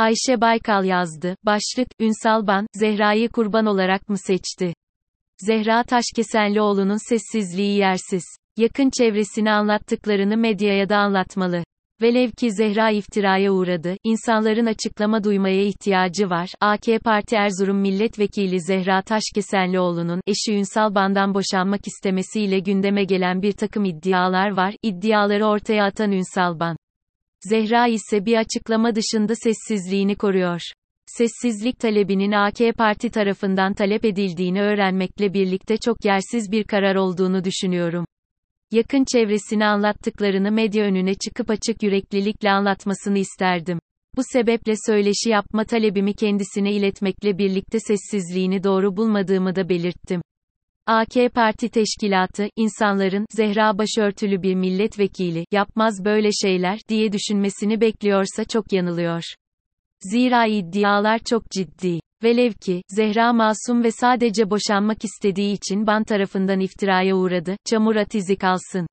Ayşe Baykal yazdı. Başlık, Ünsal Ban, Zehra'yı kurban olarak mı seçti? Zehra Taşkesenlioğlu'nun sessizliği yersiz. Yakın çevresini anlattıklarını medyaya da anlatmalı. Velev ki Zehra iftiraya uğradı, insanların açıklama duymaya ihtiyacı var. AK Parti Erzurum Milletvekili Zehra Taşkesenlioğlu'nun, eşi Ünsal Ban'dan boşanmak istemesiyle gündeme gelen bir takım iddialar var, iddiaları ortaya atan Ünsal Ban. Zehra ise bir açıklama dışında sessizliğini koruyor. Sessizlik talebinin AK Parti tarafından talep edildiğini öğrenmekle birlikte çok yersiz bir karar olduğunu düşünüyorum. Yakın çevresini anlattıklarını medya önüne çıkıp açık yüreklilikle anlatmasını isterdim. Bu sebeple söyleşi yapma talebimi kendisine iletmekle birlikte sessizliğini doğru bulmadığımı da belirttim. AK Parti Teşkilatı, insanların, Zehra başörtülü bir milletvekili, yapmaz böyle şeyler, diye düşünmesini bekliyorsa çok yanılıyor. Zira iddialar çok ciddi. Velev ki, Zehra masum ve sadece boşanmak istediği için ban tarafından iftiraya uğradı, çamur at izi kalsın.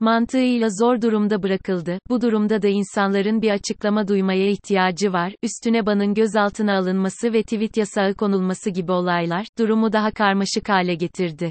Mantığıyla zor durumda bırakıldı, bu durumda da insanların bir açıklama duymaya ihtiyacı var, üstüne banın gözaltına alınması ve tweet yasağı konulması gibi olaylar, durumu daha karmaşık hale getirdi.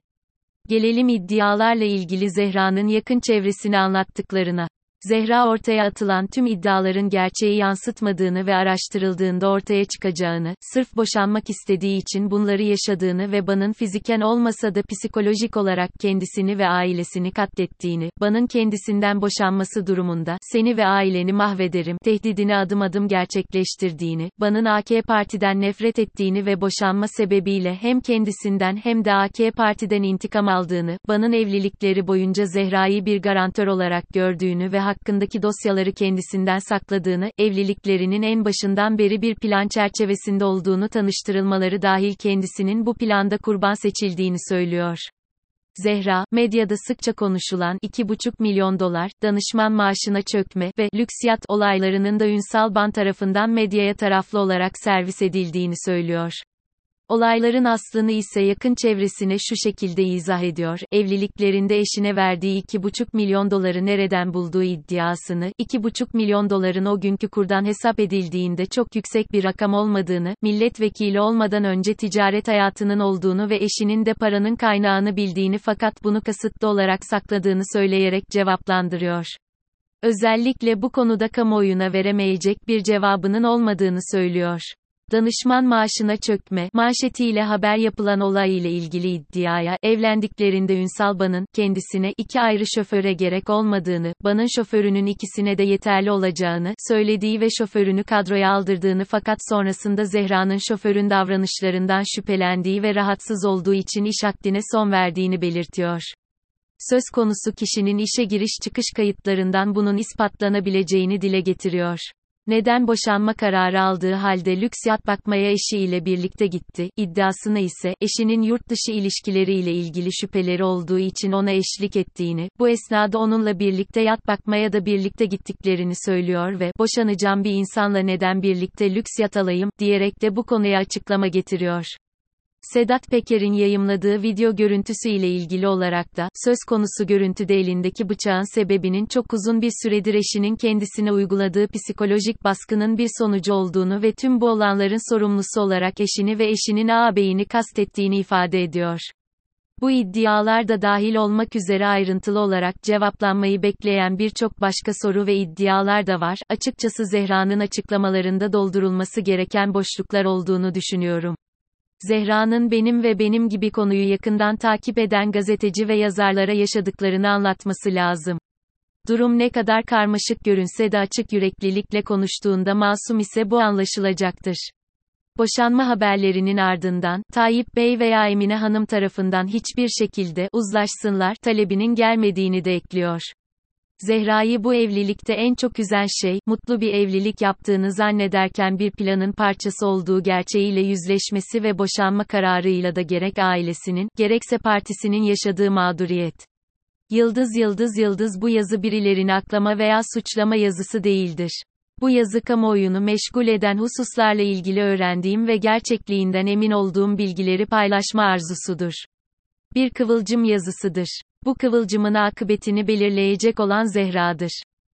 Gelelim iddialarla ilgili Zehra'nın yakın çevresini anlattıklarına. Zehra ortaya atılan tüm iddiaların gerçeği yansıtmadığını ve araştırıldığında ortaya çıkacağını, sırf boşanmak istediği için bunları yaşadığını ve Ban'ın fiziken olmasa da psikolojik olarak kendisini ve ailesini katlettiğini, Ban'ın kendisinden boşanması durumunda, seni ve aileni mahvederim, tehdidini adım adım gerçekleştirdiğini, Ban'ın AK Parti'den nefret ettiğini ve boşanma sebebiyle hem kendisinden hem de AK Parti'den intikam aldığını, Ban'ın evlilikleri boyunca Zehra'yı bir garantör olarak gördüğünü ve hakkındaki dosyaları kendisinden sakladığını, evliliklerinin en başından beri bir plan çerçevesinde olduğunu tanıştırılmaları dahil kendisinin bu planda kurban seçildiğini söylüyor. Zehra, medyada sıkça konuşulan 2,5 milyon dolar, danışman maaşına çökme ve lüksiyat olaylarının da Ünsal Ban tarafından medyaya taraflı olarak servis edildiğini söylüyor. Olayların aslını ise yakın çevresine şu şekilde izah ediyor, evliliklerinde eşine verdiği 2,5 milyon doları nereden bulduğu iddiasını, 2,5 milyon doların o günkü kurdan hesap edildiğinde çok yüksek bir rakam olmadığını, milletvekili olmadan önce ticaret hayatının olduğunu ve eşinin de paranın kaynağını bildiğini fakat bunu kasıtlı olarak sakladığını söyleyerek cevaplandırıyor. Özellikle bu konuda kamuoyuna veremeyecek bir cevabının olmadığını söylüyor. Danışman maaşına çökme, manşetiyle haber yapılan olay ile ilgili iddiaya, evlendiklerinde Ünsal Ban'ın, kendisine iki ayrı şoföre gerek olmadığını, Ban'ın şoförünün ikisine de yeterli olacağını, söylediği ve şoförünü kadroya aldırdığını fakat sonrasında Zehra'nın şoförün davranışlarından şüphelendiği ve rahatsız olduğu için iş akdine son verdiğini belirtiyor. Söz konusu kişinin işe giriş çıkış kayıtlarından bunun ispatlanabileceğini dile getiriyor. Neden boşanma kararı aldığı halde lüks yat bakmaya eşiyle birlikte gitti, iddiasına ise, eşinin yurt dışı ilişkileriyle ilgili şüpheleri olduğu için ona eşlik ettiğini, bu esnada onunla birlikte yat bakmaya da birlikte gittiklerini söylüyor ve, boşanacağım bir insanla neden birlikte lüks yat alayım, diyerek de bu konuya açıklama getiriyor. Sedat Peker'in yayımladığı video görüntüsü ile ilgili olarak da, söz konusu görüntüde elindeki bıçağın sebebinin çok uzun bir süredir eşinin kendisine uyguladığı psikolojik baskının bir sonucu olduğunu ve tüm bu olanların sorumlusu olarak eşini ve eşinin ağabeyini kastettiğini ifade ediyor. Bu iddialar da dahil olmak üzere ayrıntılı olarak cevaplanmayı bekleyen birçok başka soru ve iddialar da var. Açıkçası Zehra'nın açıklamalarında doldurulması gereken boşluklar olduğunu düşünüyorum. Zehra'nın benim ve benim gibi konuyu yakından takip eden gazeteci ve yazarlara yaşadıklarını anlatması lazım. Durum ne kadar karmaşık görünse de açık yüreklilikle konuştuğunda masum ise bu anlaşılacaktır. Boşanma haberlerinin ardından, Tayyip Bey veya Emine Hanım tarafından hiçbir şekilde, uzlaşsınlar, talebinin gelmediğini de ekliyor. Zehra'yı bu evlilikte en çok üzen şey, mutlu bir evlilik yaptığını zannederken bir planın parçası olduğu gerçeğiyle yüzleşmesi ve boşanma kararıyla da gerek ailesinin, gerekse partisinin yaşadığı mağduriyet. Yıldız yıldız yıldız bu yazı birilerini aklama veya suçlama yazısı değildir. Bu yazı kamuoyunu meşgul eden hususlarla ilgili öğrendiğim ve gerçekliğinden emin olduğum bilgileri paylaşma arzusudur. Bir kıvılcım yazısıdır. Bu kıvılcımın akıbetini belirleyecek olan Zehra'dır.